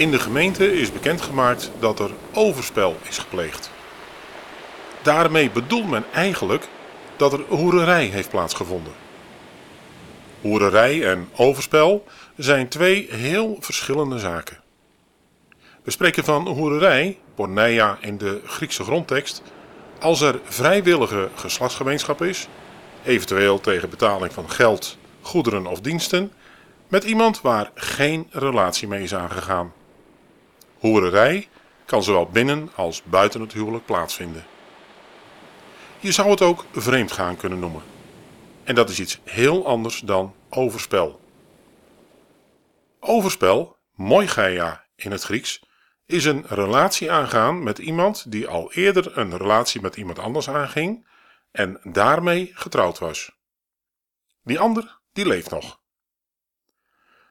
In de gemeente is bekendgemaakt dat er overspel is gepleegd. Daarmee bedoelt men eigenlijk dat er hoererij heeft plaatsgevonden. Hoererij en overspel zijn twee heel verschillende zaken. We spreken van hoererij, porneia in de Griekse grondtekst, als er vrijwillige geslachtsgemeenschap is, eventueel tegen betaling van geld, goederen of diensten, met iemand waar geen relatie mee is aangegaan. Hoererij kan zowel binnen als buiten het huwelijk plaatsvinden. Je zou het ook vreemdgaan kunnen noemen. En dat is iets heel anders dan overspel. Overspel, moigeia in het Grieks, is een relatie aangaan met iemand die al eerder een relatie met iemand anders aanging en daarmee getrouwd was. Die ander, die leeft nog.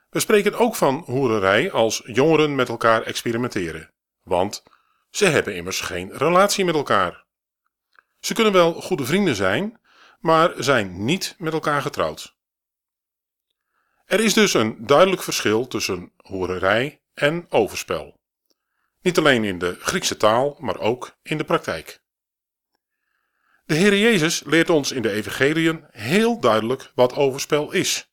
We spreken ook van hoererij als jongeren met elkaar experimenteren, want ze hebben immers geen relatie met elkaar. Ze kunnen wel goede vrienden zijn, maar zijn niet met elkaar getrouwd. Er is dus een duidelijk verschil tussen hoererij en overspel. Niet alleen in de Griekse taal, maar ook in de praktijk. De Heer Jezus leert ons in de Evangeliën heel duidelijk wat overspel is.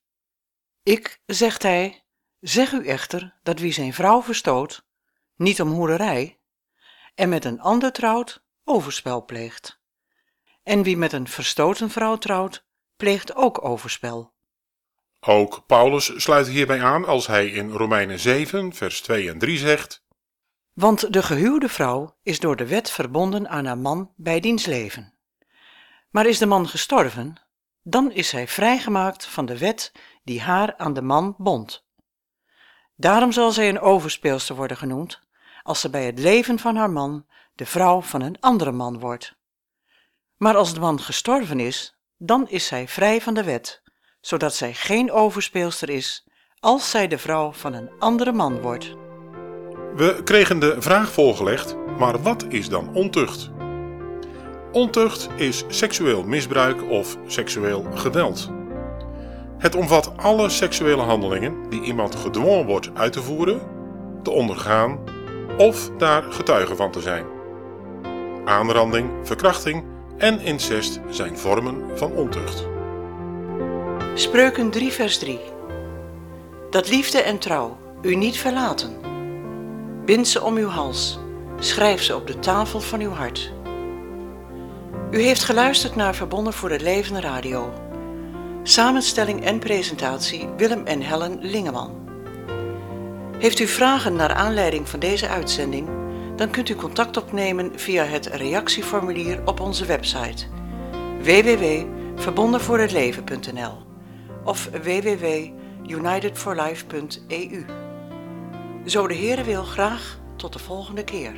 Ik, zegt hij, zeg u echter dat wie zijn vrouw verstoot, niet om hoererij, en met een ander trouwt, overspel pleegt. En wie met een verstoten vrouw trouwt, pleegt ook overspel. Ook Paulus sluit hierbij aan als hij in Romeinen 7, vers 2 en 3 zegt: Want de gehuwde vrouw is door de wet verbonden aan haar man bij diens leven. Maar is de man gestorven, dan is zij vrijgemaakt van de wet die haar aan de man bond. Daarom zal zij een overspeelster worden genoemd, als ze bij het leven van haar man de vrouw van een andere man wordt. Maar als de man gestorven is, dan is zij vrij van de wet, zodat zij geen overspeelster is, als zij de vrouw van een andere man wordt. We kregen de vraag voorgelegd, maar wat is dan ontucht? Ontucht is seksueel misbruik of seksueel geweld. Het omvat alle seksuele handelingen die iemand gedwongen wordt uit te voeren, te ondergaan of daar getuige van te zijn. Aanranding, verkrachting en incest zijn vormen van ontucht. Spreuken 3 vers 3 Dat liefde en trouw u niet verlaten. Bind ze om uw hals, schrijf ze op de tafel van uw hart. U heeft geluisterd naar Verbonden voor het Leven Radio. Samenstelling en presentatie Willem en Helen Lingeman. Heeft u vragen naar aanleiding van deze uitzending? Dan kunt u contact opnemen via het reactieformulier op onze website www.verbondenvoorhetleven.nl of www.unitedforlife.eu. Zo de Heere wil graag tot de volgende keer.